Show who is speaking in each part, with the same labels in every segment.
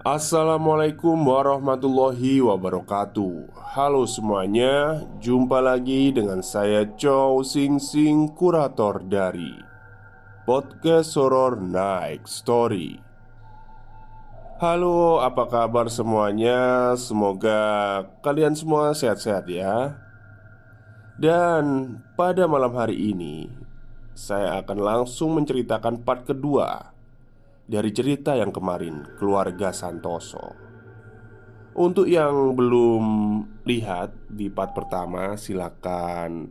Speaker 1: Assalamualaikum warahmatullahi wabarakatuh. Halo semuanya Jumpa lagi dengan saya Chow Sing Sing Kurator dari Podcast Horror Night Story. Halo apa kabar semuanya? Semoga kalian semua sehat-sehat ya. Dan pada malam hari ini Saya akan langsung menceritakan part kedua dari cerita yang kemarin, keluarga Santoso. Untuk yang belum lihat di part pertama, silakan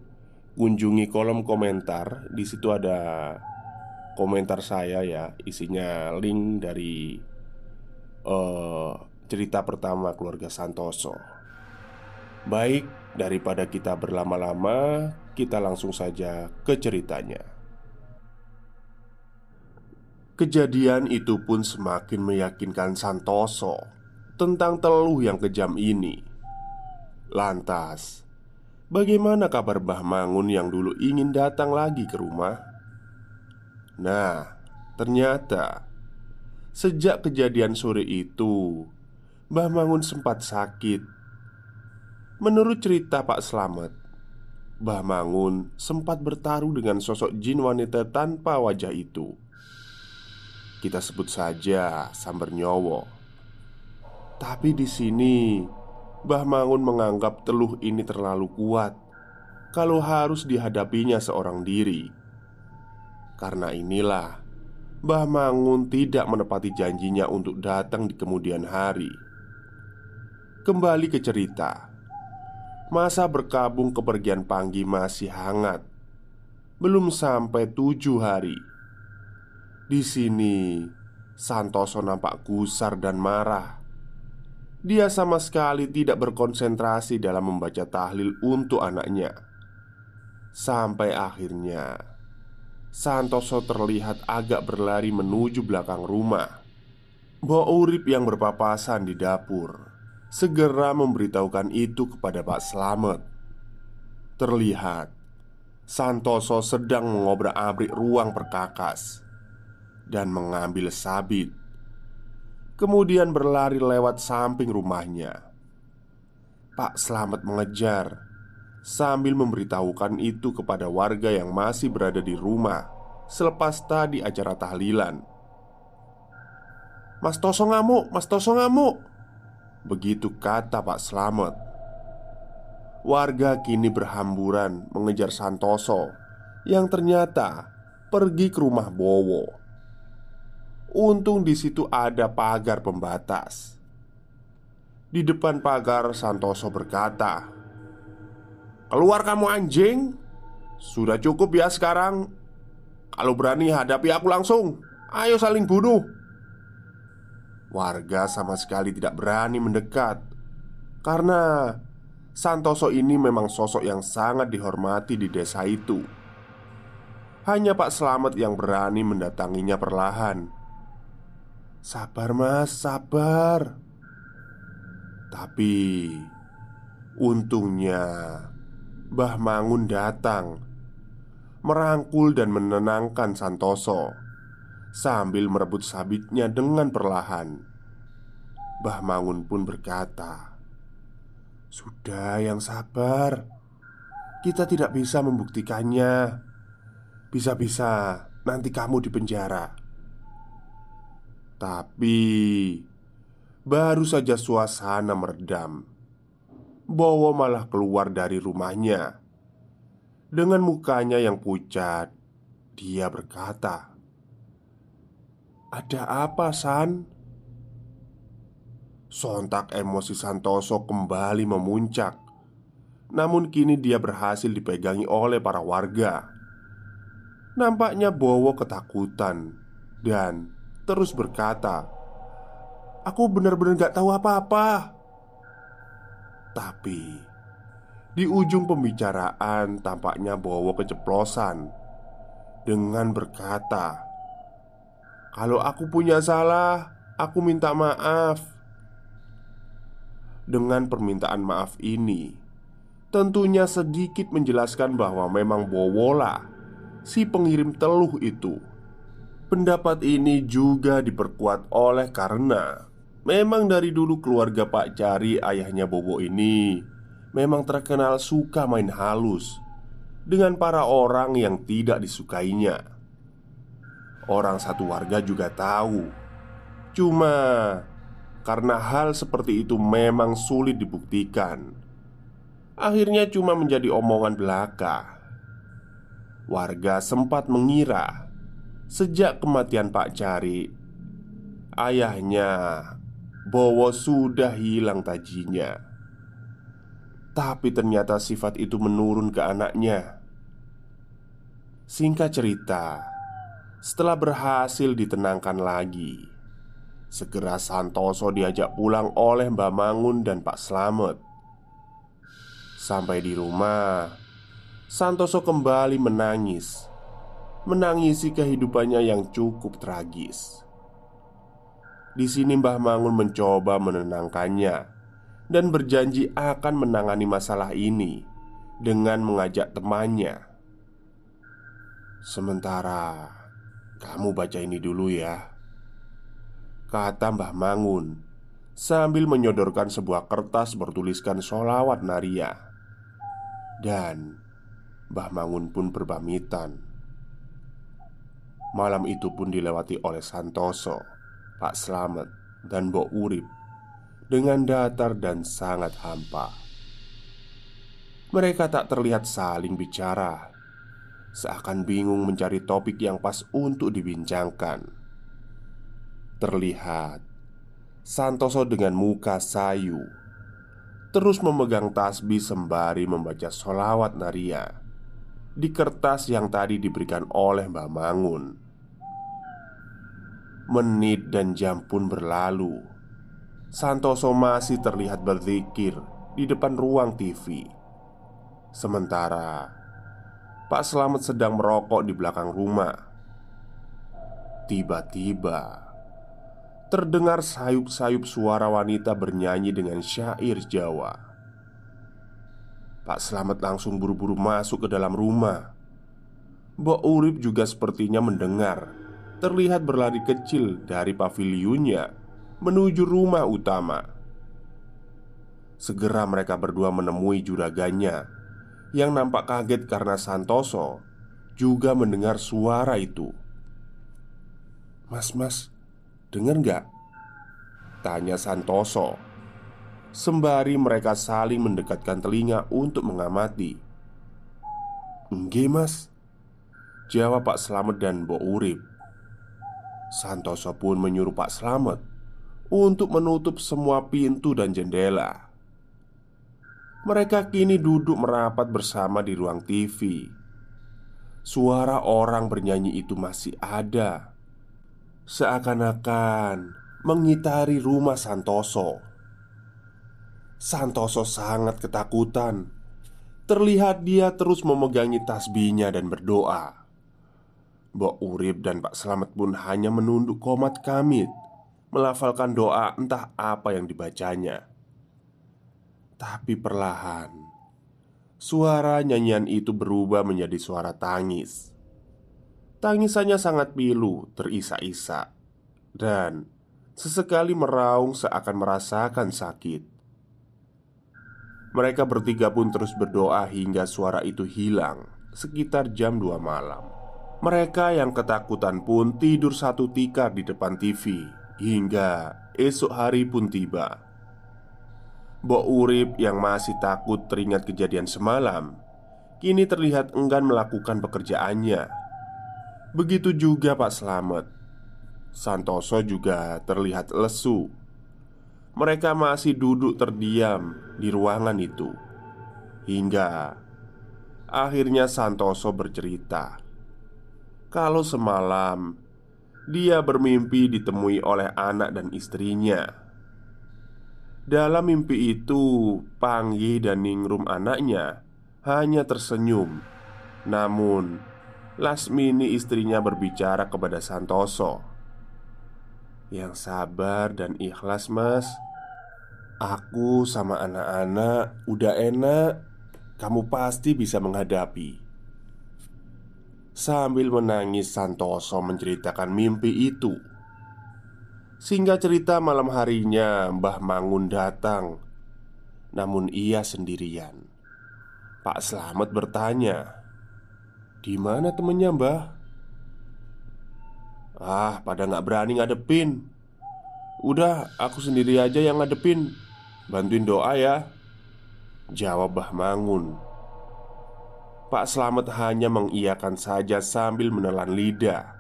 Speaker 1: kunjungi kolom komentar. Di situ ada komentar saya ya, isinya link dari uh, cerita pertama keluarga Santoso. Baik, daripada kita berlama-lama, kita langsung saja ke ceritanya. Kejadian itu pun semakin meyakinkan Santoso tentang teluh yang kejam ini. Lantas, bagaimana kabar Mbah Mangun yang dulu ingin datang lagi ke rumah? Nah, ternyata sejak kejadian sore itu, Mbah Mangun sempat sakit. Menurut cerita Pak Slamet, Mbah Mangun sempat bertaruh dengan sosok jin wanita tanpa wajah itu kita sebut saja Samber Nyowo. Tapi di sini Mbah Mangun menganggap teluh ini terlalu kuat kalau harus dihadapinya seorang diri. Karena inilah Mbah Mangun tidak menepati janjinya untuk datang di kemudian hari. Kembali ke cerita. Masa berkabung kepergian Panggi masih hangat. Belum sampai tujuh hari di sini, Santoso nampak gusar dan marah. Dia sama sekali tidak berkonsentrasi dalam membaca tahlil untuk anaknya. Sampai akhirnya, Santoso terlihat agak berlari menuju belakang rumah. Mbok Urip yang berpapasan di dapur segera memberitahukan itu kepada Pak Slamet. Terlihat Santoso sedang mengobrak-abrik ruang perkakas dan mengambil sabit. Kemudian berlari lewat samping rumahnya. Pak Slamet mengejar sambil memberitahukan itu kepada warga yang masih berada di rumah selepas tadi acara tahlilan. "Mas Toso ngamuk, Mas Toso ngamuk." Begitu kata Pak Slamet. Warga kini berhamburan mengejar Santoso yang ternyata pergi ke rumah Bowo. Untung di situ ada pagar pembatas. Di depan pagar Santoso berkata, "Keluar kamu anjing! Sudah cukup ya sekarang. Kalau berani hadapi aku langsung. Ayo saling bunuh." Warga sama sekali tidak berani mendekat karena Santoso ini memang sosok yang sangat dihormati di desa itu. Hanya Pak Slamet yang berani mendatanginya perlahan Sabar mas, sabar. Tapi Untungnya Mbah Mangun datang Merangkul dan menenangkan Santoso Sambil merebut sabitnya dengan perlahan. Mbah Mangun pun berkata Sudah yang sabar. Kita tidak bisa membuktikannya. Bisa-bisa nanti kamu di penjara. Tapi baru saja suasana meredam, Bowo malah keluar dari rumahnya. Dengan mukanya yang pucat, dia berkata, "Ada apa, San?" Sontak emosi Santoso kembali memuncak. Namun kini dia berhasil dipegangi oleh para warga. Nampaknya Bowo ketakutan dan terus berkata, "Aku benar-benar gak tahu apa-apa." Tapi di ujung pembicaraan tampaknya Bowo keceplosan dengan berkata, "Kalau aku punya salah, aku minta maaf." Dengan permintaan maaf ini, tentunya sedikit menjelaskan bahwa memang Bowola si pengirim teluh itu. Pendapat ini juga diperkuat oleh karena memang dari dulu keluarga Pak Cari ayahnya Bowo ini memang terkenal suka main halus dengan para orang yang tidak disukainya. Orang satu warga juga tahu, cuma karena hal seperti itu memang sulit dibuktikan. Akhirnya cuma menjadi omongan belaka. Warga sempat mengira sejak kematian Pak Cari, ayahnya Bowo sudah hilang tajinya. Tapi ternyata sifat itu menurun ke anaknya. Singkat cerita, setelah berhasil ditenangkan lagi, Segera Santoso diajak pulang oleh Mbak Mangun dan Pak Slamet Sampai di rumah Santoso kembali menangis Menangisi kehidupannya yang cukup tragis. Di sini Mbah Mangun mencoba menenangkannya Dan berjanji akan menangani masalah ini Dengan mengajak temannya. Sementara Kamu baca ini dulu ya Kata Mbah Mangun Sambil menyodorkan sebuah kertas bertuliskan solawat Naria Dan Mbah Mangun pun berpamitan Malam itu pun dilewati oleh Santoso Pak Slamet dan Mbok Urip Dengan datar dan sangat hampa. Mereka tak terlihat saling bicara Seakan bingung mencari topik yang pas untuk dibincangkan. Terlihat Santoso dengan muka sayu Terus memegang tasbih sembari membaca solawat Naria Di kertas yang tadi diberikan oleh Mbah Mangun. Menit dan jam pun berlalu. Santoso masih terlihat berzikir di depan ruang TV Sementara Pak Selamat sedang merokok di belakang rumah. Tiba-tiba terdengar sayup-sayup suara wanita bernyanyi dengan syair Jawa. Pak Slamet langsung buru-buru masuk ke dalam rumah. Mbok Urip juga sepertinya mendengar Terlihat berlari kecil dari pavilionnya Menuju rumah utama Segera mereka berdua menemui juraganya Yang nampak kaget karena Santoso Juga mendengar suara itu Mas, mas, Dengar nggak? Tanya Santoso Sembari mereka saling mendekatkan telinga untuk mengamati. Enggak mas Jawab Pak Slamet dan Bo Urip. Santoso pun menyuruh Pak Slamet Untuk menutup semua pintu dan jendela. Mereka kini duduk merapat bersama di ruang TV Suara orang bernyanyi itu masih ada Seakan-akan mengitari rumah Santoso Santoso sangat ketakutan. Terlihat dia terus memegangi tasbihnya dan berdoa. Mbok Urip dan Pak Selamat pun hanya menunduk komat kamit Melafalkan doa entah apa yang dibacanya. Tapi perlahan Suara nyanyian itu berubah menjadi suara tangis. Tangisannya sangat pilu, terisak-isak, dan sesekali meraung seakan merasakan sakit. Mereka bertiga pun terus berdoa hingga suara itu hilang sekitar jam 2 malam. Mereka yang ketakutan pun tidur satu tikar di depan TV hingga esok hari pun tiba. Mbok Urip yang masih takut teringat kejadian semalam Kini terlihat enggan melakukan pekerjaannya Begitu juga Pak Slamet Santoso juga terlihat lesu Mereka masih duduk terdiam di ruangan itu Hingga Akhirnya Santoso bercerita Kalau semalam Dia bermimpi ditemui oleh anak dan istrinya dalam mimpi itu, Panggi dan Ningrum anaknya hanya tersenyum. Namun, Lasmini istrinya berbicara kepada Santoso. Yang sabar dan ikhlas, Mas. Aku sama anak-anak udah enak. Kamu pasti bisa menghadapi. Sambil menangis, Santoso menceritakan mimpi itu. Sehingga cerita malam harinya Mbah Mangun datang Namun ia sendirian Pak Slamet bertanya di mana temennya mbah? Ah, pada nggak berani ngadepin Udah, aku sendiri aja yang ngadepin Bantuin doa ya Jawab Mbah Mangun Pak Slamet hanya mengiyakan saja sambil menelan lidah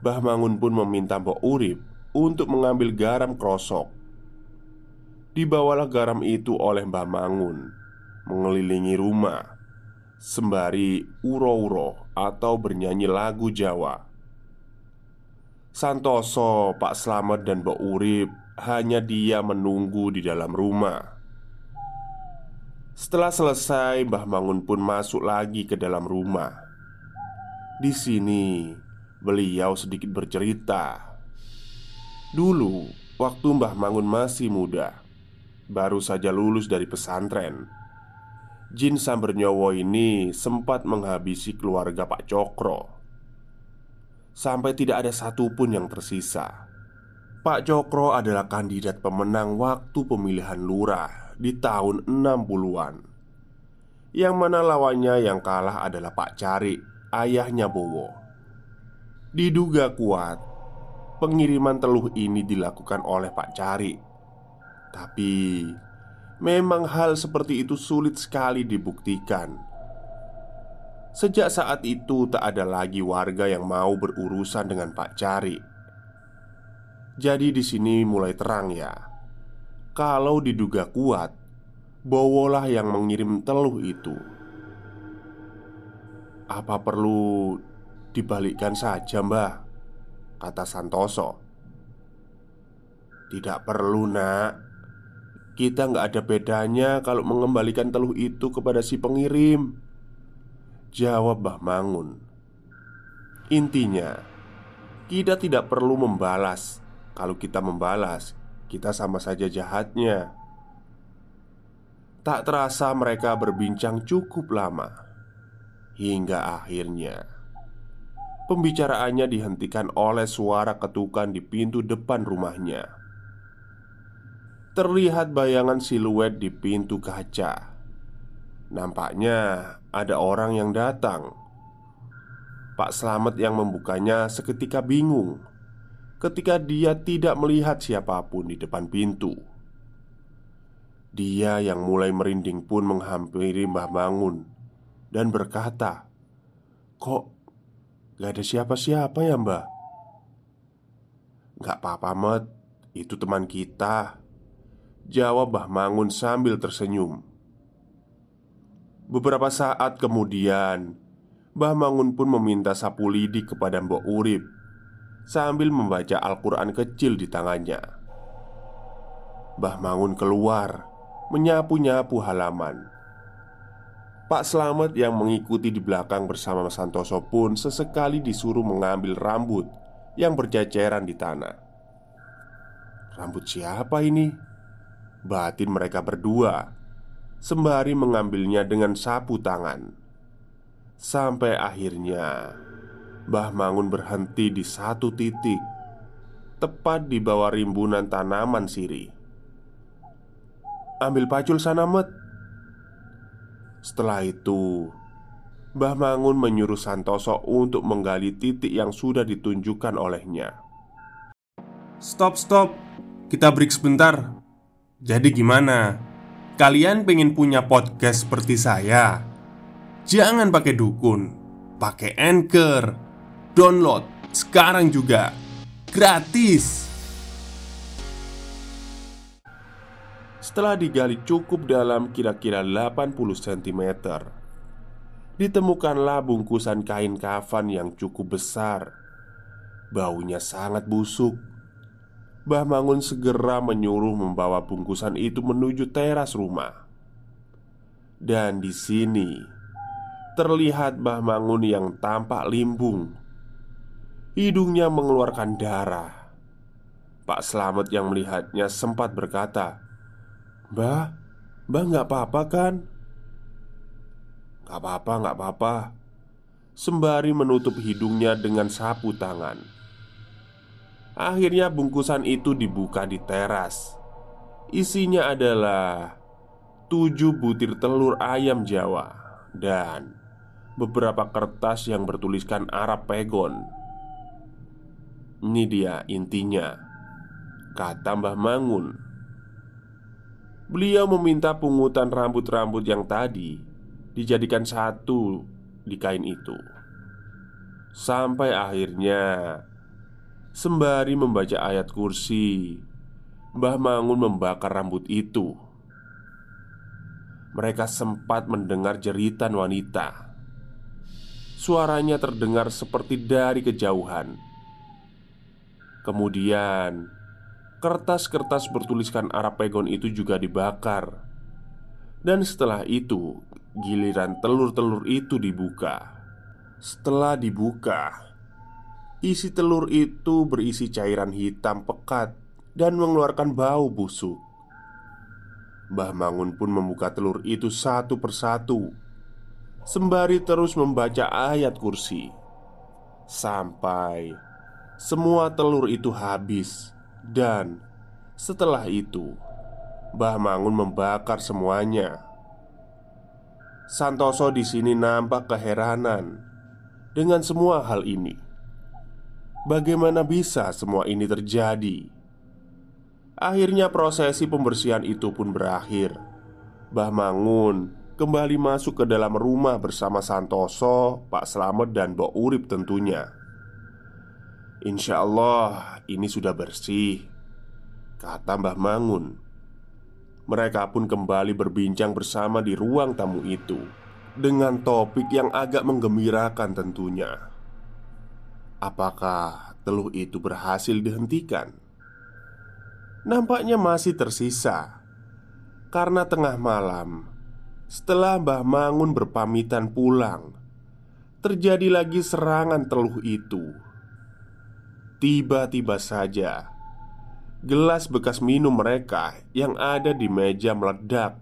Speaker 1: Bah Mangun pun meminta Mbok Urip untuk mengambil garam krosok. Dibawalah garam itu oleh Mbah Mangun mengelilingi rumah sembari uro-uro atau bernyanyi lagu Jawa. Santoso, Pak Slamet dan Mbok Urip hanya dia menunggu di dalam rumah. Setelah selesai, Mbah Mangun pun masuk lagi ke dalam rumah. Di sini, Beliau sedikit bercerita Dulu, waktu Mbah Mangun masih muda Baru saja lulus dari pesantren Jin Sambernyowo ini sempat menghabisi keluarga Pak Cokro Sampai tidak ada satupun yang tersisa Pak Cokro adalah kandidat pemenang waktu pemilihan lurah di tahun 60-an Yang mana lawannya yang kalah adalah Pak Cari, ayahnya Bowo. Diduga kuat Pengiriman teluh ini dilakukan oleh Pak Cari. Tapi Memang hal seperti itu sulit sekali dibuktikan. Sejak saat itu tak ada lagi warga yang mau berurusan dengan Pak Cari Jadi di sini mulai terang ya. Kalau diduga kuat Bowolah yang mengirim teluh itu. Apa perlu Dibalikkan saja mbah? Kata Santoso. Tidak perlu nak. Kita nggak ada bedanya kalau mengembalikan teluh itu kepada si pengirim. Jawab Mbah Mangun. Intinya Kita tidak perlu membalas Kalau kita membalas Kita sama saja jahatnya Tak terasa mereka berbincang cukup lama Hingga akhirnya Pembicaraannya dihentikan oleh suara ketukan di pintu depan rumahnya. Terlihat bayangan siluet di pintu kaca. Nampaknya ada orang yang datang. Pak Slamet yang membukanya seketika bingung ketika dia tidak melihat siapa pun di depan pintu. Dia yang mulai merinding pun menghampiri Mbah Mangun dan berkata, "Kok Gak ada siapa-siapa ya mbak Gak apa-apa Met Itu teman kita Jawab Mbah Mangun sambil tersenyum. Beberapa saat kemudian Mbah Mangun pun meminta sapu lidi kepada Mbok Urip Sambil membaca Al-Quran kecil di tangannya Mbah Mangun keluar Menyapu-nyapu halaman Pak Slamet yang mengikuti di belakang bersama Santoso pun sesekali disuruh mengambil rambut yang berjajaran di tanah. Rambut siapa ini? Batin mereka berdua Sembari mengambilnya dengan sapu tangan Sampai akhirnya Mbah Mangun berhenti di satu titik Tepat di bawah rimbunan tanaman siri Ambil pacul sana Met Setelah itu Mbah Mangun menyuruh Santoso untuk menggali titik yang sudah ditunjukkan olehnya.
Speaker 2: Stop, stop. Kita break sebentar. Jadi gimana? Kalian pengen punya podcast seperti saya? Jangan pakai dukun, pakai Anchor. Download sekarang juga. Gratis.
Speaker 1: Setelah digali cukup dalam kira-kira 80 cm Ditemukanlah bungkusan kain kafan yang cukup besar Baunya sangat busuk Mbah Mangun segera menyuruh membawa bungkusan itu menuju teras rumah Dan di sini Terlihat Mbah Mangun yang tampak limbung Hidungnya mengeluarkan darah. Pak Slamet yang melihatnya sempat berkata Mbah, mbah nggak apa-apa kan? Gak apa-apa, gak apa-apa. Sembari menutup hidungnya dengan sapu tangan. Akhirnya bungkusan itu dibuka di teras. Isinya adalah Tujuh butir telur ayam Jawa Dan Beberapa kertas yang bertuliskan Arab Pegon Ini dia intinya. Kata Mbah Mangun. Beliau meminta pungutan rambut-rambut yang tadi dijadikan satu di kain itu. Sampai akhirnya Sembari membaca ayat kursi Mbah Mangun membakar rambut itu. Mereka sempat mendengar jeritan wanita. Suaranya terdengar seperti dari kejauhan Kemudian Kertas-kertas bertuliskan Arab Pegon itu juga dibakar. Dan setelah itu Giliran telur-telur itu dibuka. Setelah dibuka Isi telur itu berisi cairan hitam pekat Dan mengeluarkan bau busuk. Mbah Mangun pun membuka telur itu satu persatu. Sembari terus membaca ayat kursi. Sampai Semua telur itu habis Dan Setelah itu Mbah Mangun membakar semuanya Santoso di sini nampak keheranan dengan semua hal ini. Bagaimana bisa semua ini terjadi? Akhirnya prosesi pembersihan itu pun berakhir. Bah Mangun kembali masuk ke dalam rumah bersama Santoso, Pak Slamet, dan Mbok Urip tentunya. Insya Allah ini sudah bersih Kata Mbah Mangun. Mereka pun kembali berbincang bersama di ruang tamu itu Dengan topik yang agak menggembirakan tentunya. Apakah teluh itu berhasil dihentikan? Nampaknya masih tersisa Karena tengah malam Setelah Mbah Mangun berpamitan pulang Terjadi lagi serangan teluh itu Tiba-tiba saja Gelas bekas minum mereka yang ada di meja meledak.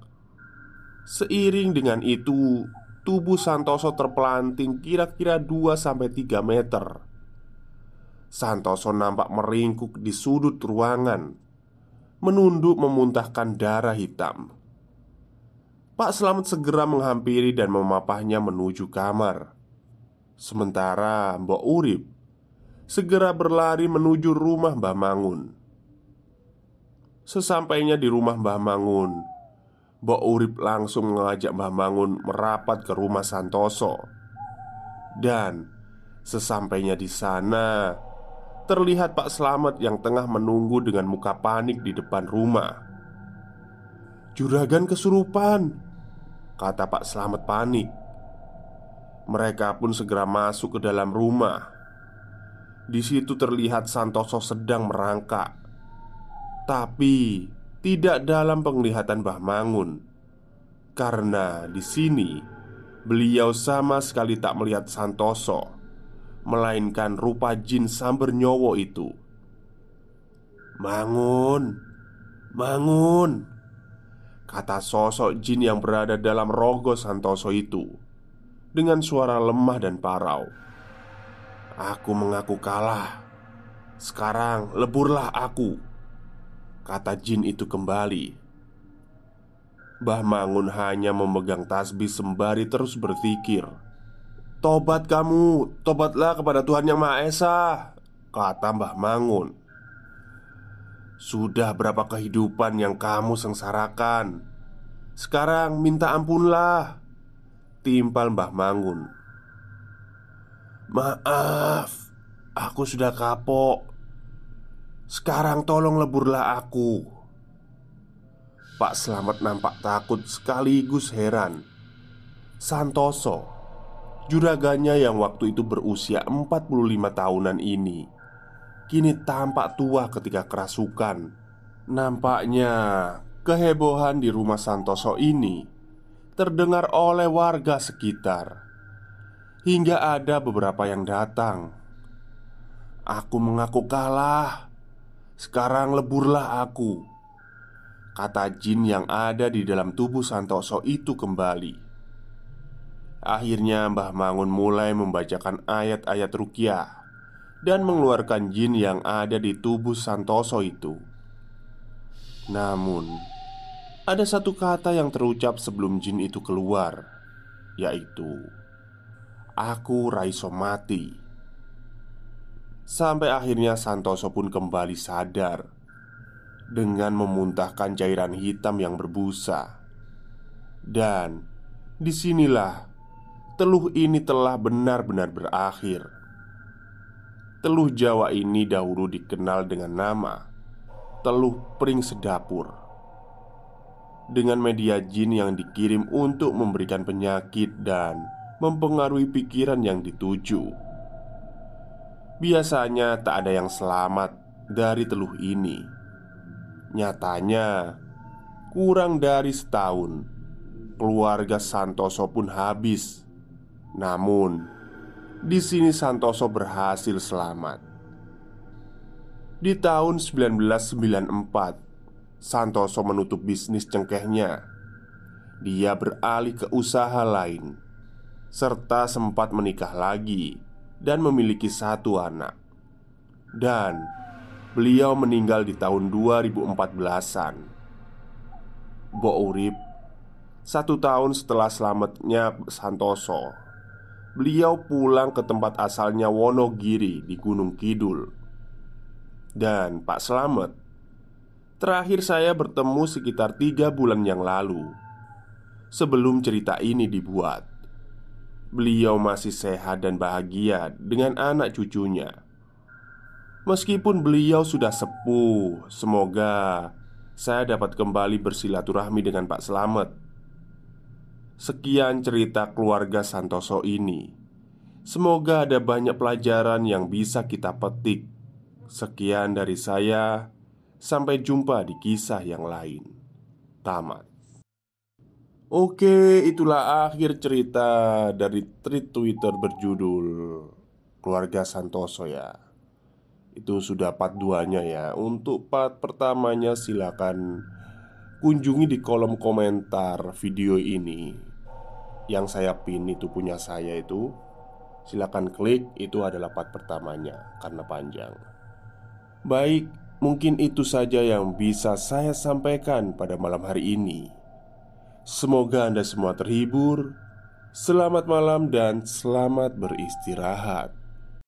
Speaker 1: Seiring dengan itu, tubuh Santoso terpelanting kira-kira 2-3 meter. Santoso nampak meringkuk di sudut ruangan, menunduk memuntahkan darah hitam. Pak Selamat segera menghampiri dan memapahnya menuju kamar. Sementara Mbok Urip segera berlari menuju rumah Mbah Mangun. Sesampainya di rumah Mbah Mangun Mbok Urip langsung mengajak Mbah Mangun merapat ke rumah Santoso. Dan sesampainya di sana Terlihat Pak Slamet yang tengah menunggu dengan muka panik di depan rumah. Juragan kesurupan Kata Pak Slamet panik. Mereka pun segera masuk ke dalam rumah Di situ terlihat Santoso sedang merangkak. Tapi tidak dalam penglihatan Mbah Mangun. Karena di sini Beliau sama sekali tak melihat Santoso Melainkan rupa jin samber nyowo itu. Mangun Bangun Kata sosok jin yang berada dalam rogo Santoso itu Dengan suara lemah dan parau Aku mengaku kalah. Sekarang leburlah aku Kata jin itu kembali. Mbah Mangun hanya memegang tasbih sembari terus berpikir Tobat kamu, tobatlah kepada Tuhan Yang Maha Esa Kata Mbah Mangun. Sudah berapa kehidupan yang kamu sengsarakan? Sekarang minta ampunlah Timpal Mbah Mangun Maaf Aku sudah kapok. Sekarang tolong leburlah aku. Pak Selamat nampak takut sekaligus heran. Santoso Juraganya yang waktu itu berusia 45 tahunan ini Kini tampak tua ketika kerasukan. Nampaknya kehebohan di rumah Santoso ini Terdengar oleh warga sekitar Hingga ada beberapa yang datang. Aku mengaku kalah. Sekarang leburlah aku. Kata jin yang ada di dalam tubuh Santoso itu kembali. Akhirnya Mbah Mangun mulai membacakan ayat-ayat rukyah Dan mengeluarkan jin yang ada di tubuh Santoso itu. Namun Ada satu kata yang terucap sebelum jin itu keluar Yaitu Aku Raiso mati Sampai akhirnya Santoso pun kembali sadar Dengan memuntahkan cairan hitam yang berbusa Dan di sinilah teluh ini telah benar-benar berakhir. Teluh Jawa ini dahulu dikenal dengan nama Teluh Pring Sedapur Dengan media jin yang dikirim untuk memberikan penyakit dan mempengaruhi pikiran yang dituju Biasanya tak ada yang selamat dari teluh ini Nyatanya Kurang dari setahun Keluarga Santoso pun habis namun, di sini Santoso berhasil selamat. Di tahun 1994, Santoso menutup bisnis cengkehnya. Dia beralih ke usaha lain, serta sempat menikah lagi dan memiliki satu anak. Dan beliau meninggal di tahun 2014-an. Bo Urip Satu tahun setelah selamatnya Santoso beliau pulang ke tempat asalnya Wonogiri di Gunung Kidul. Dan Pak Slamet, terakhir saya bertemu sekitar tiga bulan yang lalu. Sebelum cerita ini dibuat, beliau masih sehat dan bahagia dengan anak cucunya. Meskipun beliau sudah sepuh, semoga saya dapat kembali bersilaturahmi dengan Pak Slamet Sekian cerita keluarga Santoso ini. Semoga ada banyak pelajaran yang bisa kita petik. Sekian dari saya. Sampai jumpa di kisah yang lain. Tamat. Oke, itulah akhir cerita dari tweet Twitter berjudul Keluarga Santoso ya. Itu sudah part 2-nya ya. Untuk part pertamanya silakan kunjungi di kolom komentar video ini Yang saya pin itu punya saya itu Silahkan klik itu adalah part pertamanya Karena panjang Baik, mungkin itu saja yang bisa saya sampaikan pada malam hari ini Semoga Anda semua terhibur. Selamat malam dan selamat beristirahat